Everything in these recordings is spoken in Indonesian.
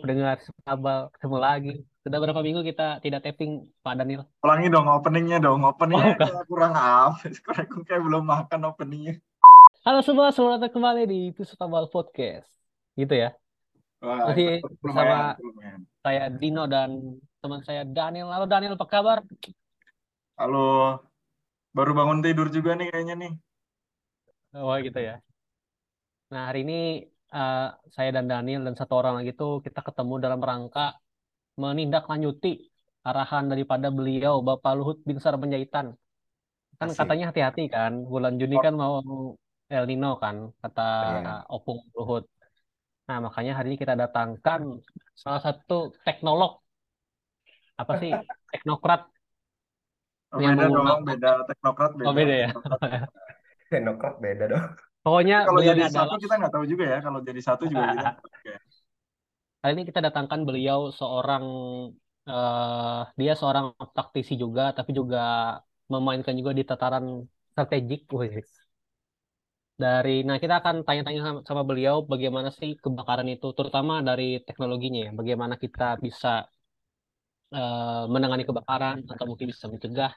pendengar Sabal ketemu lagi. Sudah berapa minggu kita tidak tapping Pak Daniel? Ulangi dong openingnya dong. Openingnya Oh, kurang apa? Kurang kayak belum makan openingnya. Halo semua, selamat datang kembali di Itu Sabal Podcast. Gitu ya. Wah, Masih bersama lumayan, itu lumayan. saya Dino dan teman saya Daniel. Halo Daniel, apa kabar? Halo, baru bangun tidur juga nih kayaknya nih. Oh gitu ya. Nah hari ini eh, saya dan Daniel dan satu orang lagi tuh kita ketemu dalam rangka menindaklanjuti arahan daripada beliau Bapak Luhut Binsar Panjaitan. Kan Asik. katanya hati-hati kan, bulan Juni kan mau El Nino kan, kata Iya. Opung Luhut. Nah makanya hari ini kita datangkan salah satu teknolog, apa sih, teknokrat oh, yang beda dong, beda teknokrat oh beda. beda ya. Teknokrat. Teknokrat beda dong. Pokoknya Kalau jadi adalah satu kita nggak tahu juga ya. Kalau jadi satu juga kita ya. Hari ini kita datangkan beliau seorang eh dia seorang praktisi juga, tapi juga memainkan juga di tataran strategik. Wih. Dari, nah kita akan tanya-tanya sama, sama beliau bagaimana sih kebakaran itu, terutama dari teknologinya ya, bagaimana kita bisa eh, menangani kebakaran atau mungkin bisa mencegah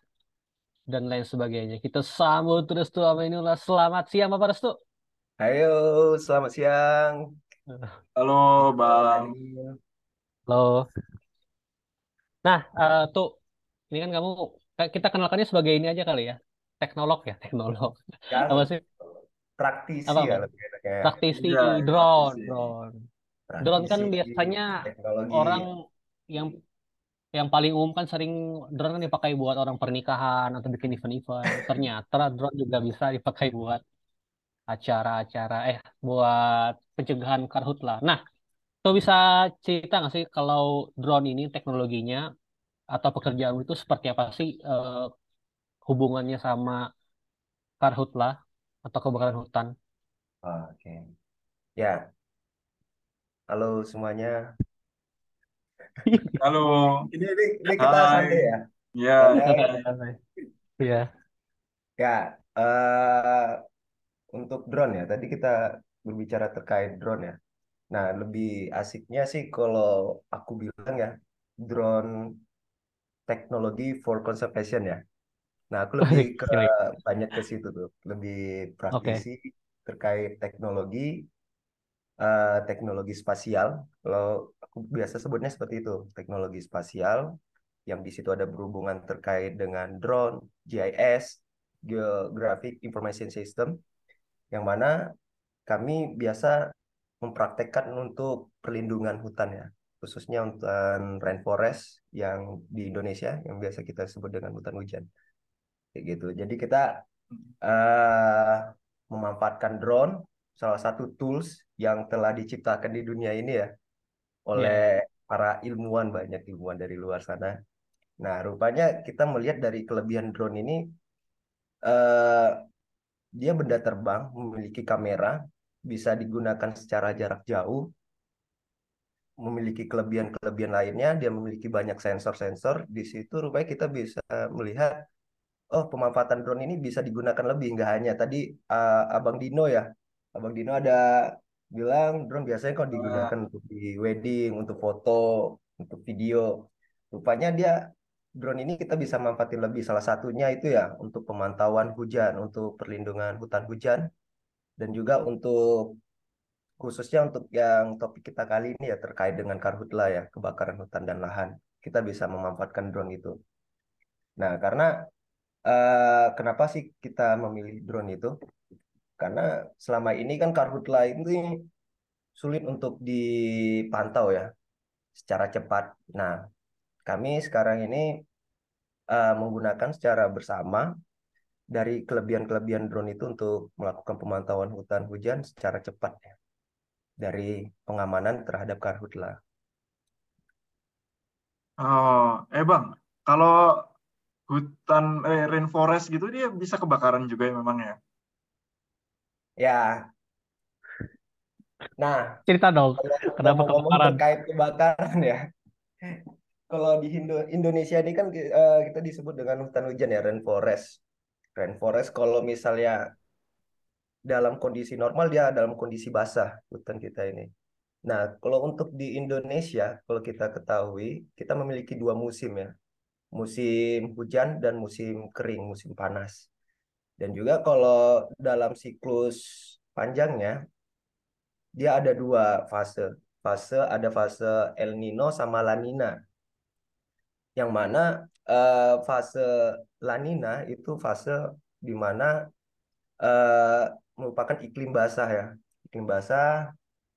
dan lain sebagainya. Kita sambut terus tuh Aminullah. Selamat siang Bapak Restu. Ayo, selamat siang. Halo, Bang. Halo. Nah, eh, tuh ini kan kamu kita kenalkannya sebagai ini aja kali ya, teknolog ya, teknolog. Kan Apa sih? praktisi Apa ya apa? lebih. Praktisi Iya, drone, praktisi. drone. Drone kan Praktisi biasanya teknologi. orang yang yang paling umum kan sering drone kan dipakai buat orang pernikahan atau bikin event-event. Ternyata drone juga bisa dipakai buat acara-acara eh buat pencegahan karhutla. Nah, tuh bisa cerita nggak sih kalau drone ini teknologinya atau pekerjaan itu seperti apa sih eh, hubungannya sama karhutla atau kebakaran hutan? Oke. Ya, halo semuanya. Halo. Ini ini, ini kita Hai. santai ya. Ya, Iya. ya eh untuk drone ya. Tadi kita berbicara terkait drone ya. Nah, lebih asiknya sih kalau aku bilang ya, drone teknologi for conservation ya. Nah, aku lebih ke banyak ke situ tuh, lebih praktisi terkait teknologi, eh, teknologi spasial. Kalau aku biasa sebutnya seperti itu, teknologi spasial, yang di situ ada berhubungan terkait dengan drone, GIS, Geographic Information System, yang mana kami biasa mempraktekkan untuk perlindungan hutan ya, khususnya hutan rainforest yang di Indonesia, yang biasa kita sebut dengan hutan hujan. Kayak gitu. Jadi kita eh memanfaatkan drone, salah satu tools yang telah diciptakan di dunia ini ya, oleh para ilmuwan, banyak ilmuwan dari luar sana. Nah, rupanya kita melihat dari kelebihan drone ini, eh dia benda terbang, memiliki kamera, bisa digunakan secara jarak jauh, memiliki kelebihan-kelebihan lainnya, dia memiliki banyak sensor-sensor. Di situ rupanya kita bisa melihat, oh pemanfaatan drone ini bisa digunakan lebih, nggak hanya tadi eh, Abang Dino ya. Abang Dino ada bilang drone biasanya Ah, digunakan untuk di wedding, untuk foto, untuk video. Rupanya dia drone ini kita bisa manfaatin lebih. Salah satunya itu ya untuk pemantauan hujan, untuk perlindungan hutan hujan, dan juga untuk khususnya untuk yang topik kita kali ini ya terkait dengan karhutla ya, kebakaran hutan dan lahan. Kita bisa memanfaatkan drone itu. Nah, karena eh, kenapa sih kita memilih drone itu? Karena selama ini kan karhutla ini sulit untuk dipantau ya secara cepat. Nah, kami sekarang ini eh, menggunakan secara bersama dari kelebihan-kelebihan drone itu untuk melakukan pemantauan hutan hujan secara cepat ya, dari pengamanan terhadap karhutla. oh, eh Bang, kalau hutan eh rainforest gitu dia bisa kebakaran juga ya memang ya. Ya, nah Cerita dong, kenapa kebakaran? terkait kebakaran ya, kalau di Indo- Indonesia ini kan eh, kita disebut dengan hutan hujan ya, rainforest. Rainforest kalau misalnya dalam kondisi normal dia dalam kondisi basah hutan kita ini. Nah, kalau untuk di Indonesia, kalau kita ketahui, kita memiliki dua musim ya. Musim hujan dan musim kering, musim panas. Dan juga kalau dalam siklus panjangnya, dia ada dua fase. Fase ada fase El Nino sama La Nina. Yang mana uh, fase La Nina itu fase di mana uh, merupakan iklim basah ya. Iklim basah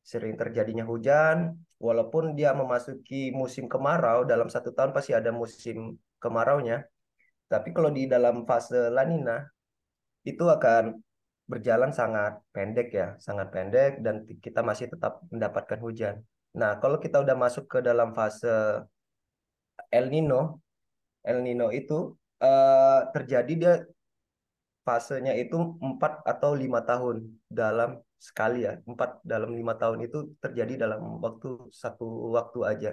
sering terjadinya hujan, walaupun dia memasuki musim kemarau, dalam satu tahun pasti ada musim kemaraunya. Tapi kalau di dalam fase La Nina, itu akan berjalan sangat pendek ya, sangat pendek dan kita masih tetap mendapatkan hujan. Nah, kalau kita udah masuk ke dalam fase El Nino, El Nino itu uh, terjadi dia fasenya itu empat atau lima tahun dalam sekali ya, empat dalam lima tahun itu terjadi dalam waktu satu waktu aja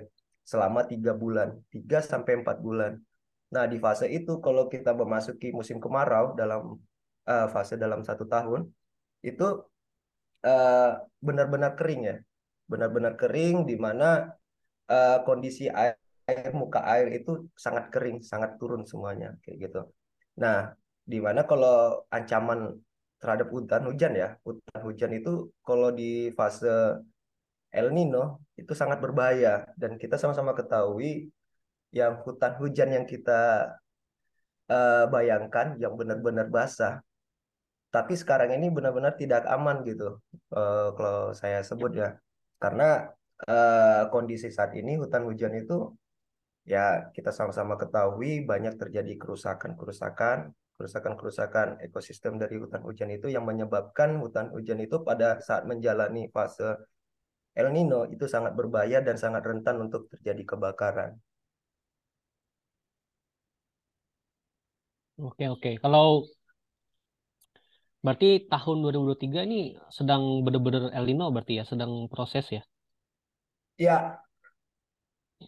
selama tiga bulan, tiga sampai empat bulan. Nah, di fase itu kalau kita memasuki musim kemarau dalam uh, fase dalam satu tahun itu uh, benar-benar kering ya, benar-benar kering di mana uh, kondisi air, air muka air itu sangat kering, sangat turun semuanya kayak gitu. Nah, di mana kalau ancaman terhadap hutan hujan ya, hutan hujan itu kalau di fase El Nino itu sangat berbahaya dan kita sama-sama ketahui yang hutan hujan yang kita uh, bayangkan yang benar-benar basah tapi sekarang ini benar-benar tidak aman gitu uh, kalau saya sebut ya karena uh, kondisi saat ini hutan hujan itu ya kita sama-sama ketahui banyak terjadi kerusakan-kerusakan kerusakan-kerusakan ekosistem dari hutan hujan itu yang menyebabkan hutan hujan itu pada saat menjalani fase El Nino itu sangat berbahaya dan sangat rentan untuk terjadi kebakaran. Oke oke. Kalau Berarti tahun 2023 ini sedang benar-benar El Nino berarti ya, sedang proses ya? Ya,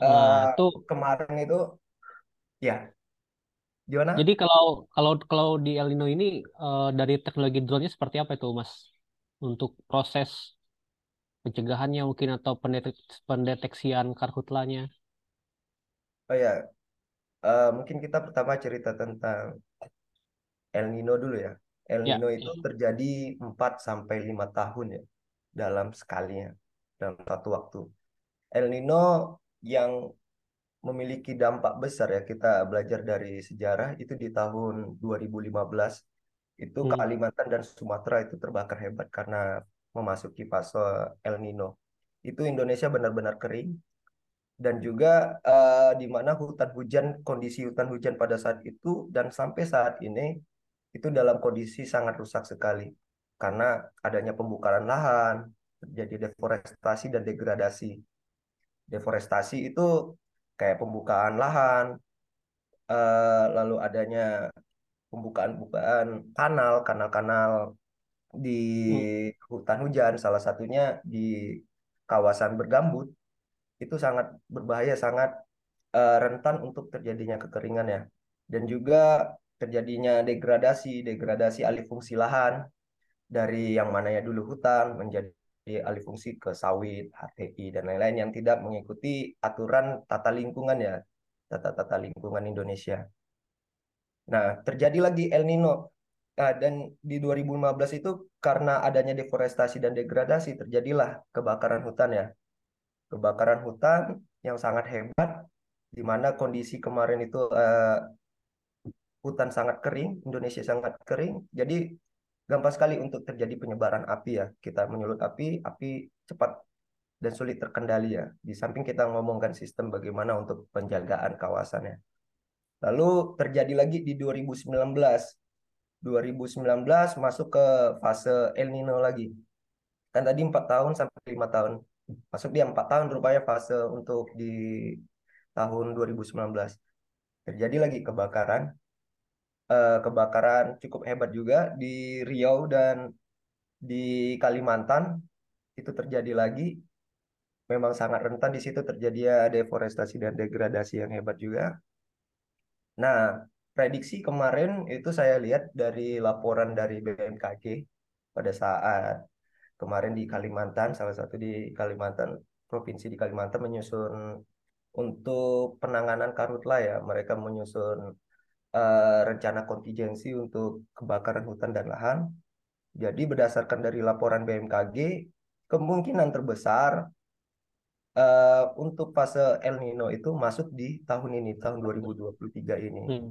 Nah, uh, itu kemarin itu ya gimana? jadi kalau kalau kalau di El Nino ini uh, dari teknologi drone-nya seperti apa itu, Mas? Untuk proses pencegahannya mungkin atau pendetek- pendeteksian karhutlanya? Oh ya, uh, mungkin kita pertama cerita tentang El Nino dulu ya. El Ya, Nino itu ya. terjadi 4 sampai 5 tahun ya dalam sekalinya dalam satu waktu. El Nino yang memiliki dampak besar ya kita belajar dari sejarah itu di tahun 2015 itu Hmm. Kalimantan dan Sumatera itu terbakar hebat karena memasuki fase El Nino. Itu Indonesia benar-benar kering dan juga uh, di mana hutan hujan kondisi hutan hujan pada saat itu dan sampai saat ini itu dalam kondisi sangat rusak sekali karena adanya pembakaran lahan, terjadi deforestasi dan degradasi. Deforestasi itu kayak pembukaan lahan, eh, lalu adanya pembukaan-pembukaan kanal, kanal-kanal di Hmm. hutan hujan, salah satunya di kawasan bergambut, itu sangat berbahaya, sangat eh, rentan untuk terjadinya kekeringan ya. Dan juga terjadinya degradasi, degradasi alih fungsi lahan dari yang mana ya dulu hutan menjadi alih fungsi ke sawit, HTI dan lain-lain yang tidak mengikuti aturan tata lingkungan ya, tata-tata lingkungan Indonesia. Nah, terjadi lagi El Nino. Nah, dan di 2015 itu karena adanya deforestasi dan degradasi terjadilah kebakaran hutan ya. Kebakaran hutan yang sangat hebat di mana kondisi kemarin itu uh, hutan sangat kering, Indonesia sangat kering, jadi gampang sekali untuk terjadi penyebaran api ya. Kita menyulut api, api cepat dan sulit terkendali ya. Di samping kita ngomongkan sistem bagaimana untuk penjagaan kawasannya. Lalu terjadi lagi di 2019. 2019 masuk ke fase El Nino lagi. Kan tadi 4 tahun sampai 5 tahun. Masuk dia 4 tahun rupanya fase untuk di tahun 2019. Terjadi lagi kebakaran uh, kebakaran cukup hebat juga di Riau dan di Kalimantan itu terjadi lagi. Memang sangat rentan di situ terjadi deforestasi dan degradasi yang hebat juga. Nah, prediksi kemarin itu saya lihat dari laporan dari BMKG pada saat kemarin di Kalimantan, salah satu di Kalimantan, provinsi di Kalimantan menyusun untuk penanganan karhutla ya, mereka menyusun uh, rencana kontingensi untuk kebakaran hutan dan lahan. Jadi berdasarkan dari laporan BMKG, kemungkinan terbesar uh, untuk fase El Nino itu masuk di tahun ini, tahun 2023 ini. Hmm.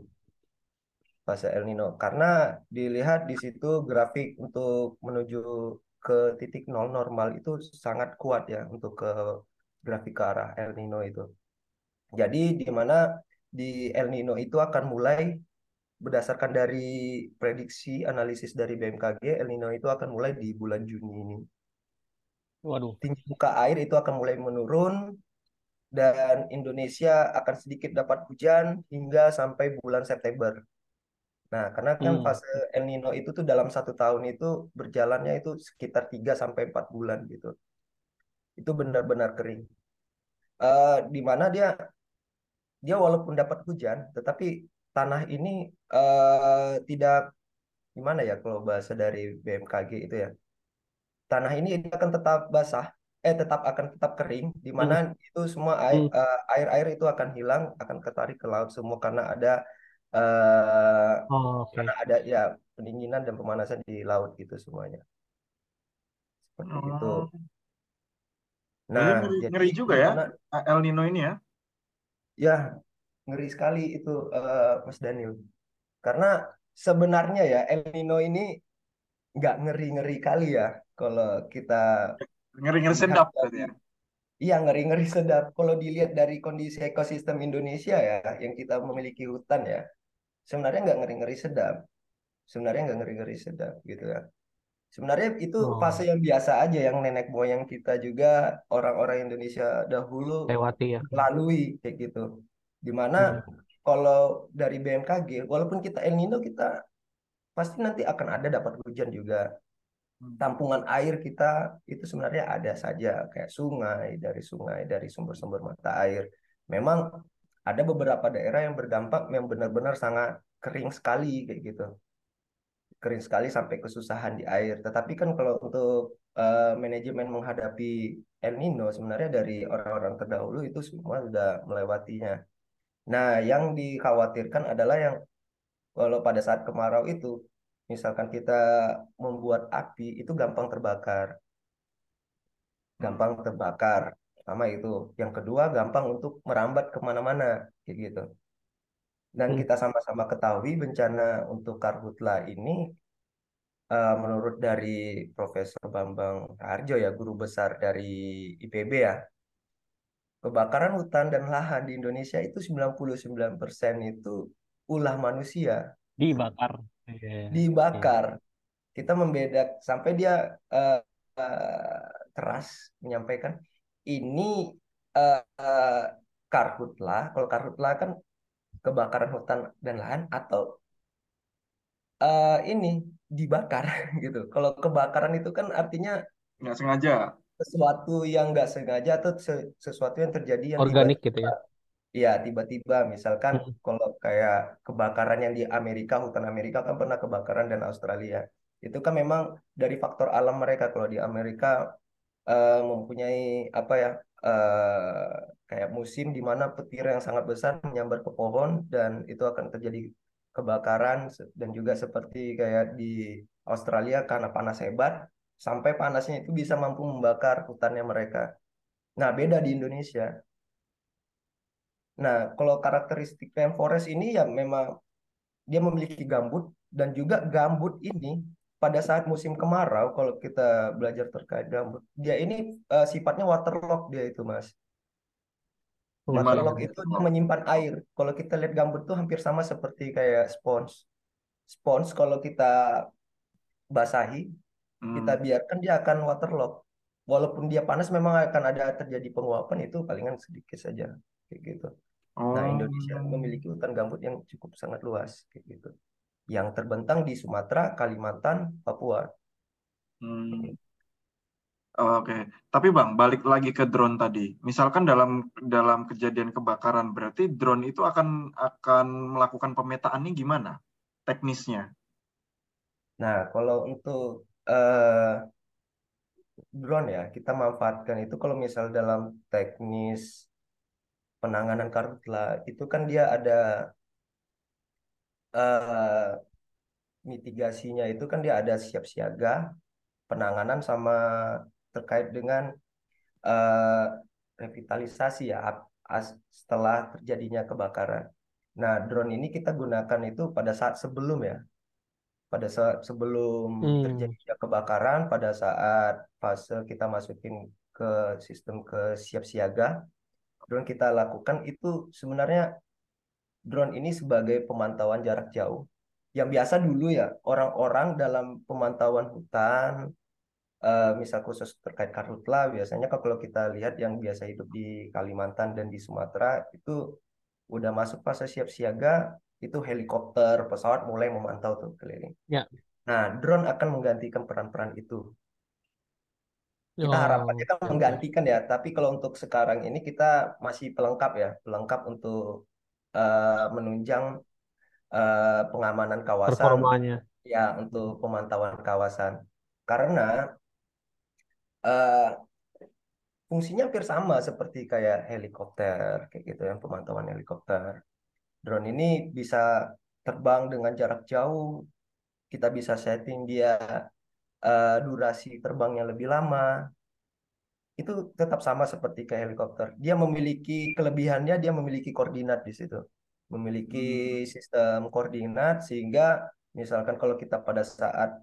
Fase El Nino. Karena dilihat di situ grafik untuk menuju ke titik nol normal itu sangat kuat ya untuk ke grafik ke arah El Nino itu. Jadi di mana di El Nino itu akan mulai berdasarkan dari prediksi analisis dari BMKG El Nino itu akan mulai di bulan Juni ini. Waduh. Tinggi muka air itu akan mulai menurun dan Indonesia akan sedikit dapat hujan hingga sampai bulan September. Nah, karena kan hmm. fase El Nino itu tuh dalam satu tahun itu berjalannya itu sekitar 3 sampai 4 bulan gitu. Itu benar-benar kering. Uh, di mana dia dia walaupun dapat hujan, tetapi tanah ini uh, tidak gimana ya kalau bahasa dari BMKG itu ya. Tanah ini akan tetap basah, eh tetap akan tetap kering, di mana hmm. itu semua air hmm. uh, air-air itu akan hilang, akan ketarik ke laut semua karena ada uh, oh, okay. karena ada ya pendinginan dan pemanasan di laut gitu semuanya. Seperti oh. itu. Nah, ngeri, jadi, ngeri juga ya El Nino ini ya. Ya, ngeri sekali itu uh, Mas Daniel. Karena sebenarnya ya El Nino ini nggak ngeri-ngeri kali ya kalau kita ngeri-ngeri sedap gitu ya. Iya ngeri-ngeri sedap. Kalau dilihat dari kondisi ekosistem Indonesia ya, yang kita memiliki hutan ya, sebenarnya nggak ngeri-ngeri sedap. Sebenarnya nggak ngeri-ngeri sedap gitu ya. Sebenarnya itu oh. fase yang biasa aja yang nenek moyang kita juga orang-orang Indonesia dahulu lewati ya. Lalui kayak gitu. Di mana hmm. kalau dari BMKG, walaupun kita El Nino kita pasti nanti akan ada dapat hujan juga. Hmm. Tampungan air kita itu sebenarnya ada saja kayak sungai, dari sungai, dari sumber-sumber mata air. Memang ada beberapa daerah yang berdampak yang benar-benar sangat kering sekali kayak gitu kering sekali sampai kesusahan di air. Tetapi kan kalau untuk uh, manajemen menghadapi El Nino sebenarnya dari orang-orang terdahulu itu semua sudah melewatinya. Nah, yang dikhawatirkan adalah yang kalau pada saat kemarau itu, misalkan kita membuat api itu gampang terbakar. Gampang terbakar. Sama itu. Yang kedua, gampang untuk merambat ke mana-mana. Kayak gitu. Dan hmm. kita sama-sama ketahui bencana untuk karhutla ini uh, menurut dari Profesor Bambang Harjo ya guru besar dari IPB ya. Kebakaran hutan dan lahan di Indonesia itu 99% itu ulah manusia. Dibakar. Yeah. Dibakar. Yeah. Kita membedak sampai dia uh, uh, keras menyampaikan ini uh, uh, karhutla. Kalau karhutla kan kebakaran hutan dan lahan atau uh, ini dibakar gitu. Kalau kebakaran itu kan artinya nggak sengaja sesuatu yang nggak sengaja atau sesuatu yang terjadi yang organik tiba -tiba, gitu ya. Iya, tiba-tiba misalkan hmm. kalau kayak kebakaran yang di Amerika, hutan Amerika kan pernah kebakaran dan Australia. Itu kan memang dari faktor alam mereka. Kalau di Amerika uh, mempunyai apa ya uh, kayak musim di mana petir yang sangat besar menyambar ke pohon dan itu akan terjadi kebakaran dan juga seperti kayak di Australia karena panas hebat sampai panasnya itu bisa mampu membakar hutannya mereka. Nah, beda di Indonesia. Nah, kalau karakteristik rainforest ini ya memang dia memiliki gambut dan juga gambut ini pada saat musim kemarau kalau kita belajar terkait gambut dia ini uh, sifatnya waterlock dia itu mas. Waterlock itu dia menyimpan air. Kalau kita lihat gambut tuh hampir sama seperti kayak spons. Spons kalau kita basahi hmm. kita biarkan dia akan waterlock walaupun dia panas memang akan ada terjadi penguapan itu palingan sedikit saja kayak gitu. Oh. nah Indonesia memiliki hutan gambut yang cukup sangat luas kayak gitu yang terbentang di Sumatera, Kalimantan, Papua. Hmm. Oh, Oke, okay. tapi bang balik lagi ke drone tadi. Misalkan dalam dalam kejadian kebakaran, berarti drone itu akan akan melakukan pemetaannya gimana? Teknisnya? Nah, kalau untuk uh, drone ya, kita manfaatkan itu kalau misal dalam teknis penanganan karhutla itu kan dia ada eh, mitigasinya itu kan dia ada siap siaga, penanganan sama terkait dengan eh, revitalisasi ya as- setelah terjadinya kebakaran. Nah, drone ini kita gunakan itu pada saat sebelum ya, pada saat sebelum Hmm. terjadinya kebakaran, pada saat fase kita masukin ke sistem ke siap siaga, drone kita lakukan itu sebenarnya drone ini sebagai pemantauan jarak jauh. Yang biasa dulu ya, orang-orang dalam pemantauan hutan, eh, misal khusus terkait karhutla, biasanya kalau kita lihat yang biasa hidup di Kalimantan dan di Sumatera, itu udah masuk fase siap siaga, itu helikopter, pesawat mulai memantau tuh keliling. Ya. Nah, drone akan menggantikan peran-peran itu. Kita Oh, harapannya kan menggantikan ya, tapi kalau untuk sekarang ini kita masih pelengkap ya, pelengkap untuk eh, menunjang eh, pengamanan kawasan Performanya. ya untuk pemantauan kawasan. Karena eh, fungsinya hampir sama seperti kayak helikopter kayak gitu ya, pemantauan helikopter. Drone ini bisa terbang dengan jarak jauh, kita bisa setting dia eh, durasi terbangnya lebih lama. Itu tetap sama seperti kayak helikopter. Dia memiliki kelebihannya, dia memiliki koordinat di situ. Memiliki sistem koordinat sehingga misalkan kalau kita pada saat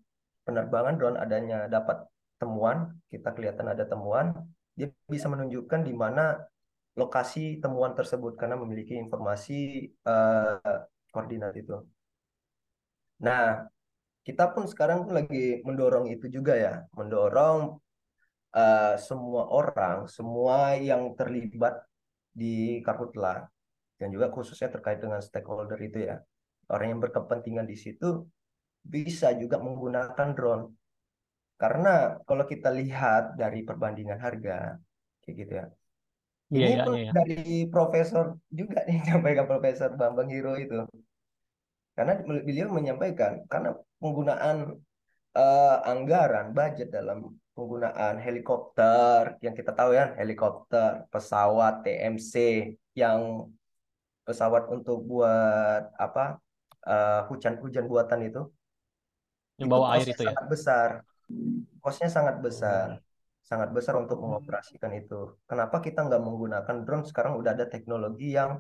penerbangan drone adanya dapat temuan, kita kelihatan ada temuan, dia bisa menunjukkan di mana lokasi temuan tersebut karena memiliki informasi eh, koordinat itu. Nah, kita pun sekarang lagi mendorong itu juga ya, mendorong eh, semua orang, semua yang terlibat di Karhutla dan juga khususnya terkait dengan stakeholder itu ya, orang yang berkepentingan di situ bisa juga menggunakan drone. Karena kalau kita lihat dari perbandingan harga, kayak gitu ya. Iya, Ini iya, iya. iya. dari profesor juga nih, menyampaikan Profesor Bambang Hiro itu. Karena beliau menyampaikan, karena penggunaan eh, anggaran budget dalam penggunaan helikopter yang kita tahu ya helikopter pesawat TMC yang pesawat untuk buat apa eh, hujan-hujan buatan itu Yang itu bawa air itu ya. sangat besar kosnya sangat besar sangat besar untuk mengoperasikan itu kenapa kita nggak menggunakan drone sekarang udah ada teknologi yang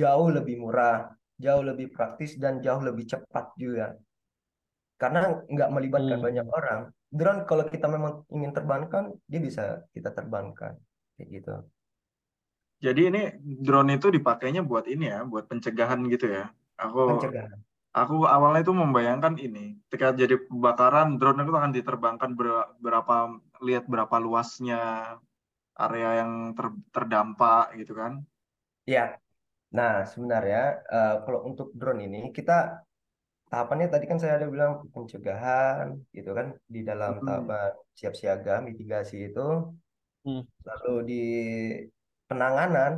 jauh lebih murah jauh lebih praktis dan jauh lebih cepat juga karena nggak melibatkan Hmm. banyak orang. Drone kalau kita memang ingin terbangkan, dia bisa kita terbangkan kayak gitu. Jadi ini drone itu dipakainya buat ini ya, buat pencegahan gitu ya. Aku Pencegahan. aku awalnya itu membayangkan ini, ketika jadi kebakaran drone itu akan diterbangkan ber- berapa lihat berapa luasnya area yang ter- terdampak gitu kan. Ya. Nah, sebenarnya eh, kalau untuk drone ini kita tahapannya tadi kan saya ada bilang pencegahan gitu kan di dalam Hmm. tahapan siap siaga mitigasi itu Hmm. lalu di penanganan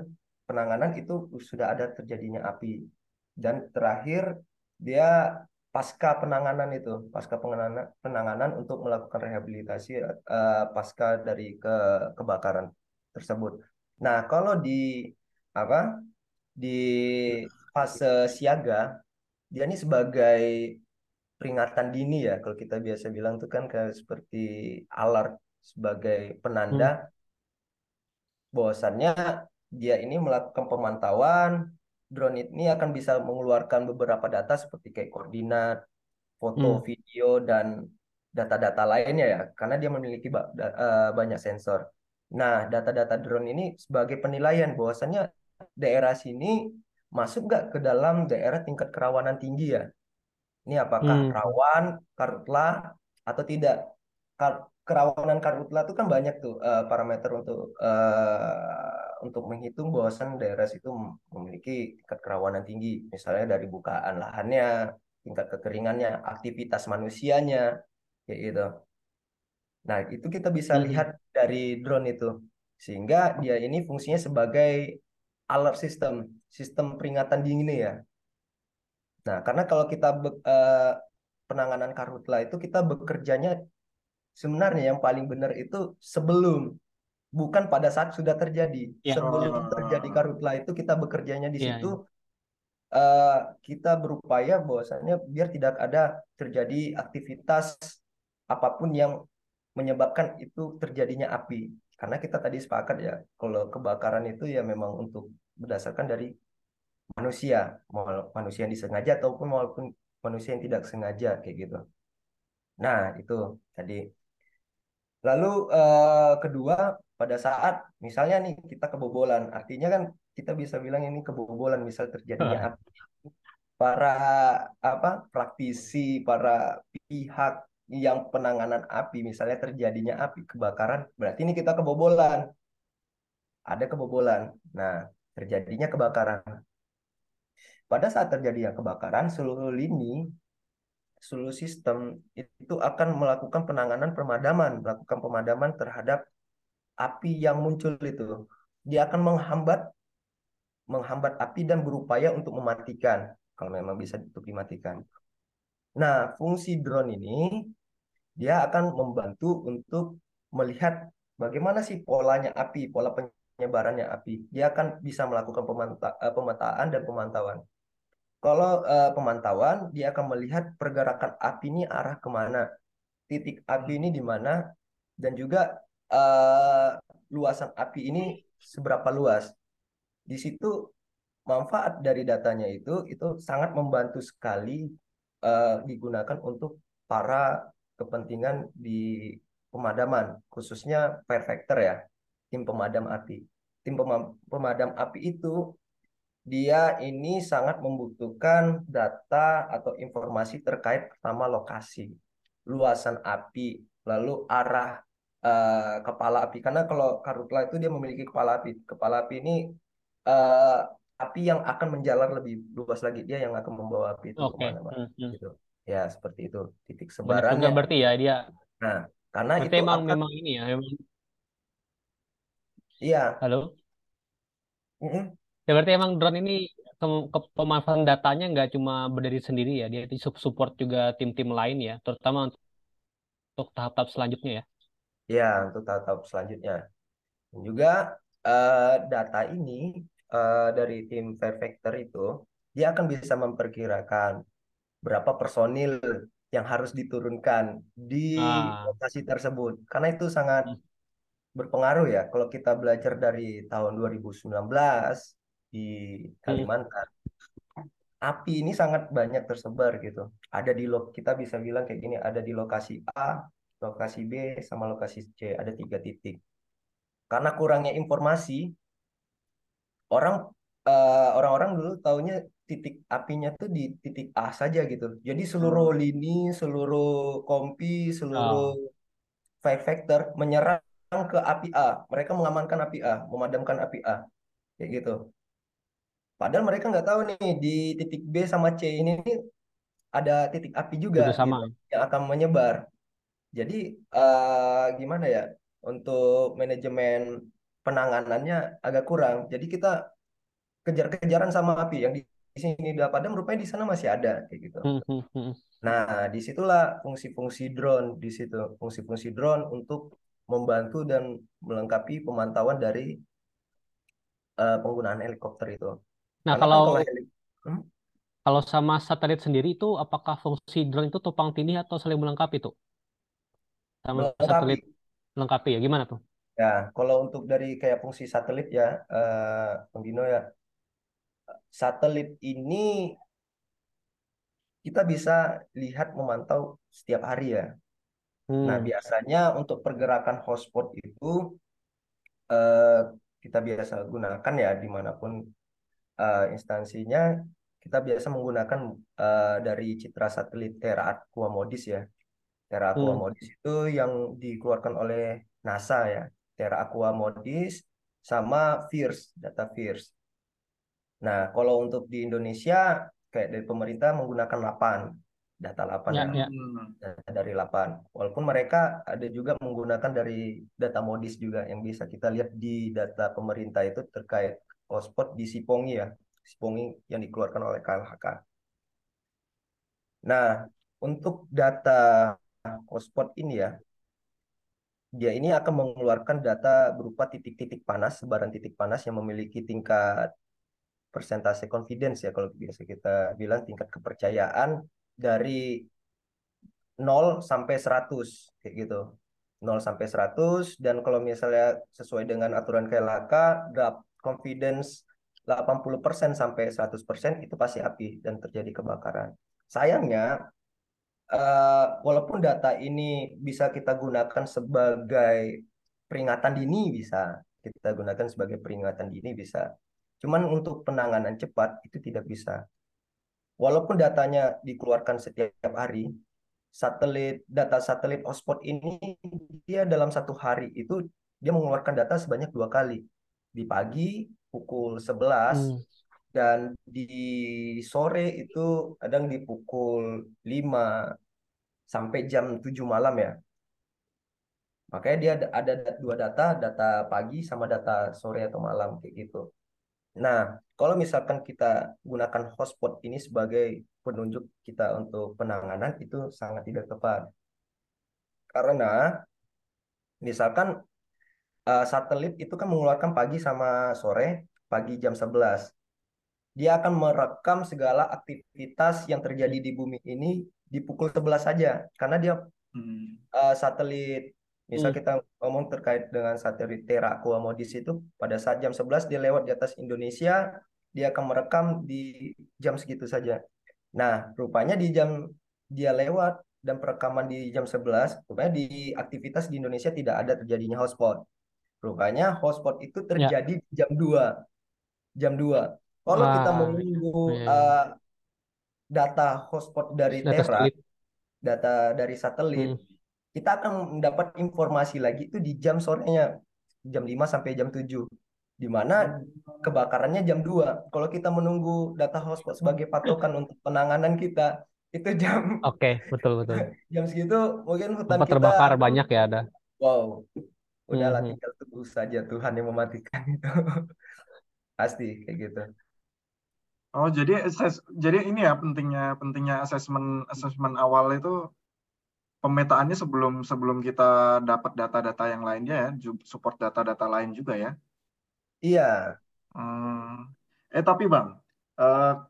penanganan itu sudah ada terjadinya api dan terakhir dia pasca penanganan itu pasca penanganan penanganan untuk melakukan rehabilitasi eh, pasca dari ke kebakaran tersebut. Nah, kalau di apa di fase siaga dia ini sebagai peringatan dini ya kalau kita biasa bilang tuh kan kayak seperti alert sebagai Hmm. penanda bahwasannya dia ini melakukan pemantauan drone ini akan bisa mengeluarkan beberapa data seperti kayak koordinat, foto, Hmm. video dan data-data lainnya ya karena dia memiliki ba- eh, banyak sensor. Nah, data-data drone ini sebagai penilaian bahwasannya daerah sini masuk nggak ke dalam daerah tingkat kerawanan tinggi ya. Ini apakah Hmm. rawan karhutla atau tidak? Kar- kerawanan karhutla itu kan banyak tuh eh, parameter untuk eh, untuk menghitung bahwasan daerah situ mem- memiliki tingkat kerawanan tinggi. Misalnya dari bukaan lahannya, tingkat kekeringannya, aktivitas manusianya, kayak gitu. Nah, itu kita bisa Hmm. lihat dari drone itu. Sehingga dia ini fungsinya sebagai alert system, sistem peringatan dini ya. Nah, karena kalau kita be- eh, penanganan karhutla itu kita bekerjanya sebenarnya yang paling benar itu sebelum bukan pada saat sudah terjadi. Ya. Sebelum terjadi karhutla itu kita bekerjanya di Iya, situ eh, kita berupaya bahwasanya biar tidak ada terjadi aktivitas apa pun yang menyebabkan itu terjadinya api. Karena kita tadi sepakat ya, kalau kebakaran itu ya memang untuk berdasarkan dari manusia, manusia yang disengaja ataupun maupun manusia yang tidak sengaja kayak gitu. Nah, itu tadi. Lalu eh, kedua, pada saat misalnya nih kita kebobolan, artinya kan kita bisa bilang ini kebobolan, misal terjadinya api. Para apa praktisi, para pihak yang penanganan api, misalnya terjadinya api kebakaran, berarti ini kita kebobolan. Ada kebobolan. Nah, terjadinya kebakaran. Pada saat terjadinya kebakaran, seluruh lini seluruh sistem itu akan melakukan penanganan pemadaman, melakukan pemadaman terhadap api yang muncul itu. Dia akan menghambat menghambat api dan berupaya untuk mematikan kalau memang bisa untuk dimatikan. Nah, fungsi drone ini dia akan membantu untuk melihat bagaimana sih polanya api, pola penyebarannya api. Dia akan bisa melakukan pemanta- eh, pemetaan dan pemantauan. Kalau eh, pemantauan, dia akan melihat pergerakan api ini arah ke mana, titik api ini di mana, dan juga eh, luasan api ini seberapa luas. Di situ manfaat dari datanya itu itu sangat membantu sekali eh, digunakan untuk para kepentingan di pemadaman, khususnya perfecter ya, tim pemadam api. Tim pema- pemadam api itu dia ini sangat membutuhkan data atau informasi terkait pertama lokasi, luasan api, lalu arah eh, kepala api. Karena kalau karhutla itu dia memiliki kepala api. Kepala api ini eh, api yang akan menjalar lebih luas lagi. Dia yang akan membawa api itu Oke. ke mana-mana. Hmm, hmm. Gitu. Ya seperti itu titik sebarannya. berarti ya dia. Nah, karena Berarti itu emang akan memang ini ya, memang iya. halo. Mm-mm. Ya berarti emang drone ini ke, ke- pemanfaatan datanya nggak cuma berdiri sendiri ya, dia itu sup- support juga tim-tim lain ya, terutama untuk tahap-tahap selanjutnya ya. Ya, untuk tahap selanjutnya. Dan juga eh, data ini eh, dari tim Fairfactor itu dia akan bisa memperkirakan berapa personil yang harus diturunkan di Ah, lokasi tersebut. Karena itu sangat hmm, berpengaruh ya. Kalau kita belajar dari tahun 2019 di hmm, Kalimantan, api ini sangat banyak tersebar gitu. Ada di lo kita bisa bilang kayak gini, ada di lokasi A, lokasi B, sama lokasi C. Ada tiga titik. Karena kurangnya informasi, orang eh, orang-orang dulu taunya titik apinya tuh di titik A saja gitu. Jadi seluruh Hmm. lini, seluruh kompi, seluruh ah, fire factor menyerang ke api A. Mereka mengamankan api A, memadamkan api A, kayak gitu. Padahal mereka nggak tahu nih di titik B sama C ini ada titik api juga sama. gitu yang akan menyebar. Jadi eh, gimana ya untuk manajemen penanganannya agak kurang. Jadi kita kejar-kejaran sama api yang di di sini udah padam rupanya di sana masih ada kayak gitu. Hmm, hmm, hmm. Nah, di situlah fungsi-fungsi drone di situ, fungsi-fungsi drone untuk membantu dan melengkapi pemantauan dari eh, penggunaan helikopter itu. Nah, Karena kan kalau kalau heli- Hmm? kalau sama satelit sendiri itu apakah fungsi drone itu tumpang tindih atau saling melengkapi tuh? Sama melengkapi. satelit melengkapi ya? Gimana tuh? Ya, kalau untuk dari kayak fungsi satelit ya, eh Bang Dino ya, satelit ini kita bisa lihat memantau setiap hari ya. Nah, Hmm, biasanya untuk pergerakan hotspot itu eh, kita biasa gunakan ya di mana pun eh, instansinya, kita biasa menggunakan eh, dari citra satelit Terra Aqua Modis ya. Terra Aqua hmm. Modis itu yang dikeluarkan oleh NASA ya. Terra Aqua Modis sama FIRST, data FIRST. Nah, kalau untuk di Indonesia kayak dari pemerintah menggunakan 8, data 8 Ya, ya, ya. Data dari 8. Walaupun mereka ada juga menggunakan dari data Modis juga yang bisa kita lihat di data pemerintah itu terkait hotspot di Sipongi ya. Sipongi yang dikeluarkan oleh KLHK. Nah, untuk data hotspot ini ya, dia ini akan mengeluarkan data berupa titik-titik panas, sebaran titik panas yang memiliki tingkat persentase confidence ya kalau biasa kita bilang tingkat kepercayaan dari 0 sampai 100 kayak gitu. 0 sampai 100 dan kalau misalnya sesuai dengan aturan KLHK drop confidence 80% sampai 100% itu pasti api dan terjadi kebakaran. Sayangnya uh, walaupun data ini bisa kita gunakan sebagai peringatan dini bisa kita gunakan sebagai peringatan dini bisa cuman untuk penanganan cepat itu tidak bisa walaupun datanya dikeluarkan setiap hari satelit data satelit hotspot ini dia dalam satu hari itu dia mengeluarkan data sebanyak dua kali di pagi pukul 11 hmm. dan di sore itu kadang di pukul 5 sampai jam 7 malam ya. Makanya dia ada, dua data, data pagi sama data sore atau malam kayak gitu. Nah, kalau misalkan kita gunakan hotspot ini sebagai penunjuk kita untuk penanganan itu sangat tidak tepat. Karena misalkan uh, satelit itu kan mengeluarkan pagi sama sore, pagi jam 11. Dia akan merekam segala aktivitas yang terjadi di bumi ini di pukul 11 saja karena dia hmm. uh, satelit misal hmm. kita ngomong terkait dengan satelit Terra Aqua Modis itu pada saat jam 11 dia lewat di atas Indonesia dia akan merekam di jam segitu saja nah rupanya di jam dia lewat dan perekaman di jam 11 rupanya di aktivitas di Indonesia tidak ada terjadinya hotspot rupanya hotspot itu ya. terjadi ya. jam 2 jam 2 kalau kita menunggu ya. uh, data hotspot dari data Terra, satelit. data dari satelit, hmm. Kita akan mendapat informasi lagi itu di jam sorenya, jam 5 sampai jam 7. Di mana kebakarannya jam 2. Kalau kita menunggu data hotspot sebagai patokan untuk penanganan kita, itu jam Oke, okay, betul betul. jam segitu mungkin hutan Tempat kita terbakar banyak ya ada. Wow. Udahlah hmm. tinggal tunggu saja Tuhan yang mematikan itu. Pasti kayak gitu. Oh, jadi assess, jadi ini ya pentingnya pentingnya asesmen asesmen awal itu pemetaannya sebelum sebelum kita dapat data-data yang lainnya ya, support data-data lain juga ya. Iya. Hmm. Eh tapi bang, uh,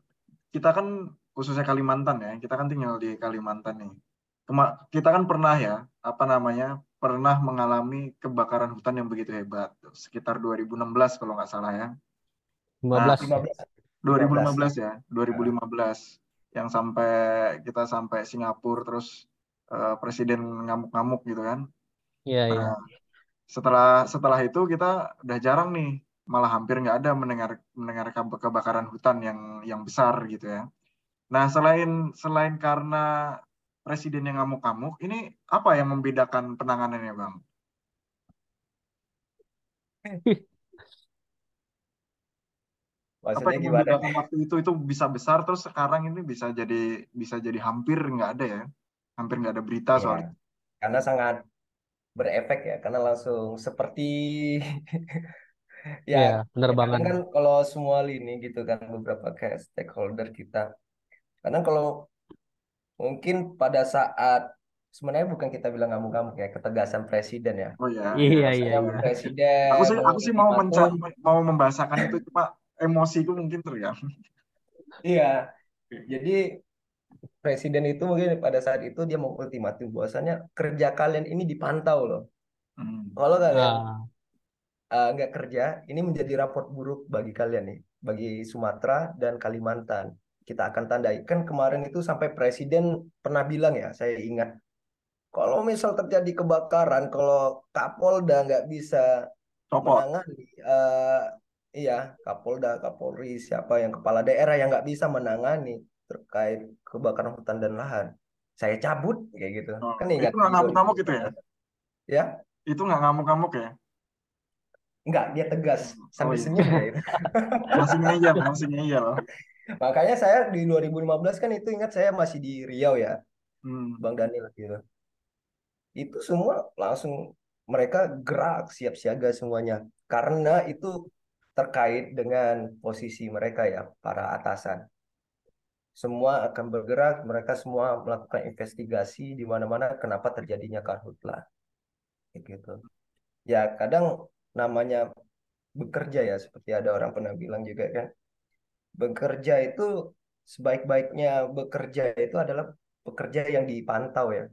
kita kan khususnya Kalimantan ya, kita kan tinggal di Kalimantan nih. Kema kita kan pernah ya, apa namanya, pernah mengalami kebakaran hutan yang begitu hebat, sekitar 2016 kalau nggak salah ya. 15. Nah, 2015 ya, 2015 yang sampai kita sampai Singapura terus uh, presiden ngamuk-ngamuk gitu kan. Iya, yeah, iya. Nah, setelah setelah itu kita udah jarang nih, malah hampir nggak ada mendengar mendengar kebakaran hutan yang yang besar gitu ya. Nah, selain selain karena presiden yang ngamuk-ngamuk, ini apa yang membedakan penanganannya, Bang? Maksudnya apa gimana? waktu itu itu bisa besar terus sekarang ini bisa jadi bisa jadi hampir nggak ada ya, hampir nggak ada berita ya, soal itu. Karena sangat berefek ya, karena langsung seperti ya, ya benar ya, banget. Kan kalau semua lini gitu kan beberapa kayak stakeholder kita, karena kalau mungkin pada saat sebenarnya bukan kita bilang ngamuk-ngamuk ya ketegasan presiden ya. Oh ya. Iya iya. iya. Presiden. Aku sih aku sih mau menca mau membahasakan itu cuma emosiku mungkin terganggu. Iya. Jadi presiden itu mungkin pada saat itu dia mau ultimatum bahwasanya kerja kalian ini dipantau loh. Hmm. Kalau kalian ah. nggak uh, kerja, ini menjadi raport buruk bagi kalian nih, bagi Sumatera dan Kalimantan. Kita akan tandai. Kan kemarin itu sampai presiden pernah bilang ya, saya ingat. Kalau misal terjadi kebakaran, kalau Kapolda nggak bisa menangani, uh, Iya, Kapolda, Kapolri, siapa yang kepala daerah yang nggak bisa menangani terkait kebakaran hutan dan lahan. Saya cabut kayak gitu. Oh, kan itu nggak ngamuk-ngamuk gitu ya? Ya? Itu nggak ngamuk-ngamuk ya? Enggak, dia tegas sambil oh, iya. senyum ya. masih ngeyel, masih ngeyel. Makanya saya di 2015 kan itu ingat saya masih di Riau ya. Hmm. Bang Daniel gitu. Itu semua langsung mereka gerak siap siaga semuanya karena itu terkait dengan posisi mereka ya, para atasan. Semua akan bergerak, mereka semua melakukan investigasi di mana-mana kenapa terjadinya karhutlah. gitu. Ya kadang namanya bekerja ya seperti ada orang pernah bilang juga kan bekerja itu sebaik-baiknya bekerja itu adalah pekerja yang dipantau ya.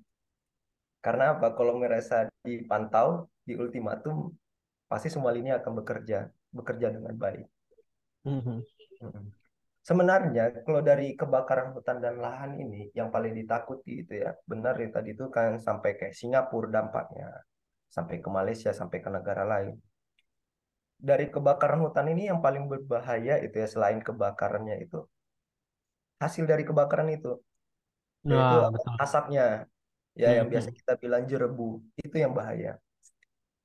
Karena apa? Kalau merasa dipantau di ultimatum pasti semua lini akan bekerja bekerja dengan baik. Mhm. Mm-mm. Sebenarnya kalau dari kebakaran hutan dan lahan ini yang paling ditakuti itu ya benar ya tadi itu kan sampai ke Singapura dampaknya, sampai ke Malaysia, sampai ke negara lain. Dari kebakaran hutan ini yang paling berbahaya itu ya selain kebakarannya itu hasil dari kebakaran itu yaitu Nah, betul. asapnya ya yang biasa kita bilang jerebu itu yang bahaya.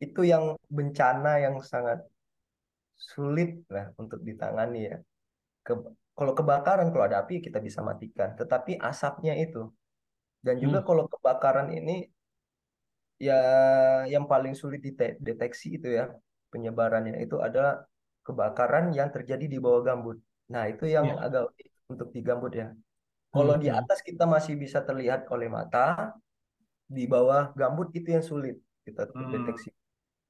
Itu yang bencana yang sangat sulit lah untuk ditangani ya. Ke- kalau kebakaran kalau ada api kita bisa matikan, tetapi asapnya itu dan juga Hmm. kalau kebakaran ini ya yang paling sulit dideteksi itu ya penyebarannya itu adalah kebakaran yang terjadi di bawah gambut. Nah, itu yang Ya. agak untuk di gambut ya. Kalau di Mhm. atas kita masih bisa terlihat oleh mata, di bawah gambut itu yang sulit kita Hmm. deteksi.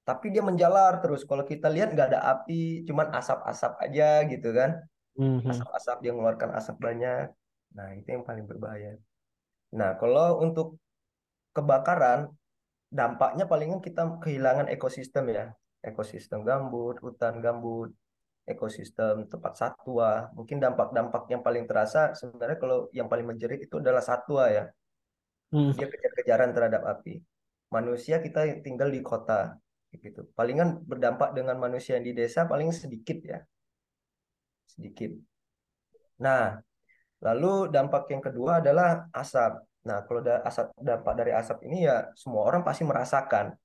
Tapi dia menjalar terus. Kalau kita lihat nggak ada api, cuman asap-asap aja gitu kan. Mhm. Asap-asap dia mengeluarkan asap banyak. Nah, itu yang paling berbahaya. Nah, kalau untuk kebakaran, dampaknya palingan kita kehilangan ekosistem ya. Ekosistem gambut, hutan gambut, ekosistem tempat satwa. Mungkin dampak-dampak yang paling terasa sebenarnya kalau yang paling menjerit itu adalah satwa ya. Hmm. Dia kejar-kejaran terhadap api. Manusia kita tinggal di kota gitu. Palingan berdampak dengan manusia yang di desa paling sedikit ya. Sedikit. Nah, lalu dampak yang kedua adalah asap. Nah, kalau ada asap dampak dari asap ini ya semua orang pasti merasakan.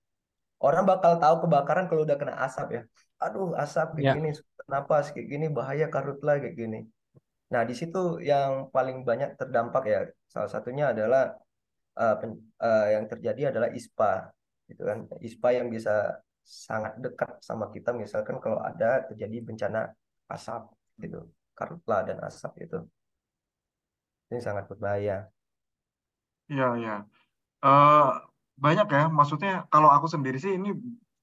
Orang bakal tahu kebakaran kalau udah kena asap ya. Aduh, asap kayak Ya. gini, napas kayak gini, bahaya karhutla kayak gini. Nah, di situ yang paling banyak terdampak ya. Salah satunya adalah eh, pen- eh, yang terjadi adalah ISPA, gitu kan. ISPA yang bisa sangat dekat sama kita, misalkan kalau ada terjadi bencana asap, gitu, karhutla dan asap itu, ini sangat berbahaya. Iya, iya. Eh, banyak ya, maksudnya kalau aku sendiri sih ini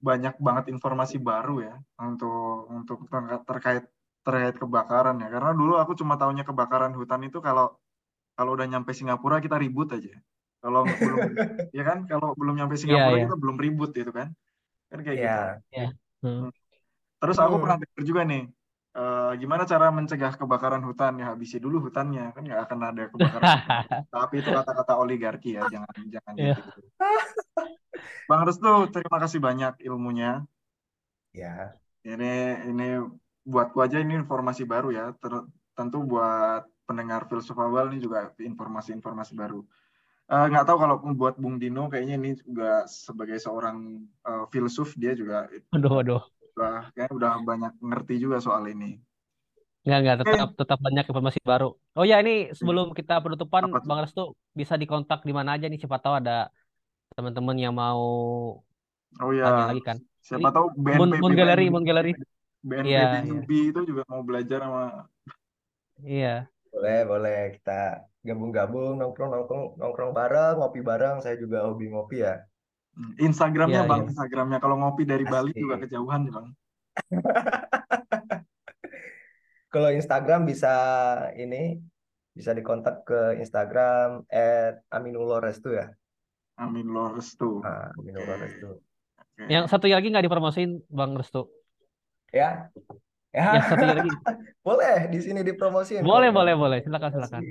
banyak banget informasi baru ya untuk untuk ter- terkait terkait kebakaran ya. Karena dulu aku cuma tahunya kebakaran hutan itu kalau kalau udah nyampe Singapura kita ribut aja. Kalau belum ya kan kalau belum nyampe Iya, Singapura iya. kita belum ribut gitu kan. Kan kayak gitu. Ya, Ya. Hmm. Hmm. Terus aku Hmm. pernah dengar juga nih, eh, gimana cara mencegah kebakaran hutan ya habisi dulu hutannya kan nggak akan ada kebakaran. Tapi itu kata-kata oligarki ya, jangan jangan Iya. gitu. Bang Restu, terima kasih banyak ilmunya. ya, Ini ini buatku aja ini informasi baru ya. Ter- tentu buat pendengar filsuf awal ini juga informasi-informasi baru. Eh, nggak tahu kalau buat Bung Dino kayaknya ini juga sebagai seorang eh, filsuf dia juga Waduh, waduh. Udah kayaknya udah banyak ngerti juga soal ini. Nggak, nggak. Oke, Tetap, tetap banyak informasi baru. Oh ya, ini sebelum kita penutupan, apa? Bang Restu bisa dikontak di mana aja nih? Siapa tahu ada teman-teman yang mau Oh tanya ya, lagi kan. siapa Jadi, tahu Moon, BNPB Moon Gallery, BNPB Moon Gallery. BNPB Iya, iya. newbie itu juga mau belajar sama Iya. boleh, boleh kita gabung-gabung, nongkrong-nongkrong, nongkrong bareng, ngopi bareng. Saya juga hobi ngopi ya. Instagramnya Iya, bang, iya. Instagramnya kalau ngopi dari Bali juga kejauhan ya bang. Kalau Instagram bisa ini bisa dikontak ke Instagram @aminulorestu ya. Amin lo restu. Ah, Aminulorestu. oke. Yang satunya lagi nggak dipromosiin, Bang Restu. Ya, ya Yang satunya lagi. boleh di sini dipromosin. Boleh, boleh, boleh. Silakan, silakan.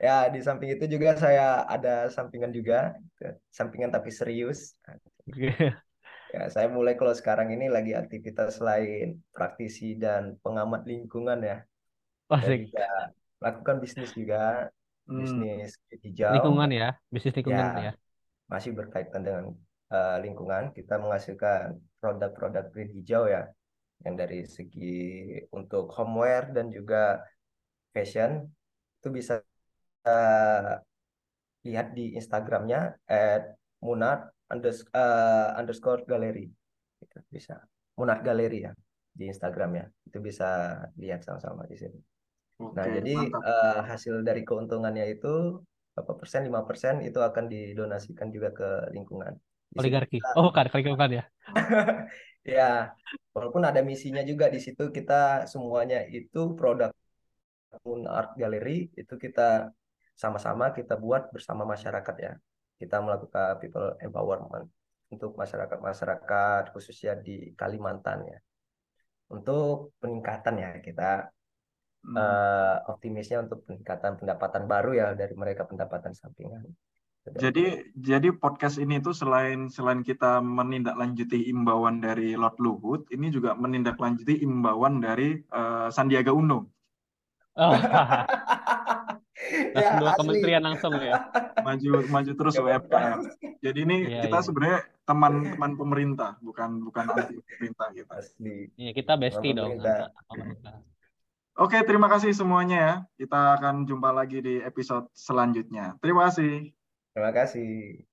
Ya, di samping itu juga saya ada sampingan juga, sampingan tapi serius. Ya, saya mulai kalau sekarang ini lagi aktivitas lain praktisi dan pengamat lingkungan ya. Asik. juga melakukan bisnis juga, Hmm, bisnis hijau. Lingkungan ya, bisnis lingkungan Ya, ya. masih berkaitan dengan eh, lingkungan. Kita menghasilkan produk-produk green hijau ya, yang dari segi untuk homeware dan juga fashion itu bisa eh, lihat di Instagramnya @munat unders- eh, underscore galeri. Itu bisa Munat Galeri ya di Instagramnya. Itu bisa lihat sama-sama di sini. Nah, oke, jadi mantap. eh, hasil dari keuntungannya itu berapa persen, 5% itu akan didonasikan juga ke lingkungan. Oligarki. kita Oh, bukan, oligarki bukan ya. ya walaupun ada misinya juga di situ kita semuanya itu produk pun art gallery itu kita sama-sama kita buat bersama masyarakat ya. Kita melakukan people empowerment untuk masyarakat-masyarakat khususnya di Kalimantan ya. Untuk peningkatan ya kita Hmm. eh, optimisnya untuk peningkatan pendapatan baru ya dari mereka pendapatan sampingan. Jadi jadi podcast ini tuh selain selain kita menindaklanjuti imbauan dari Lord Luhut, ini juga menindaklanjuti imbauan dari eh, Sandiaga Uno. Oh, ya langsung dua asli. kementerian langsung ya. Maju maju terus Ya, UMKM. Jadi ini Iya, kita iya. sebenarnya teman-teman pemerintah, bukan bukan anti pemerintah gitu. Asli. Iya, kita bestie dong pemerintah. sama pemerintah. Oke, terima kasih semuanya ya. Kita akan jumpa lagi di episode selanjutnya. Terima kasih. Terima kasih.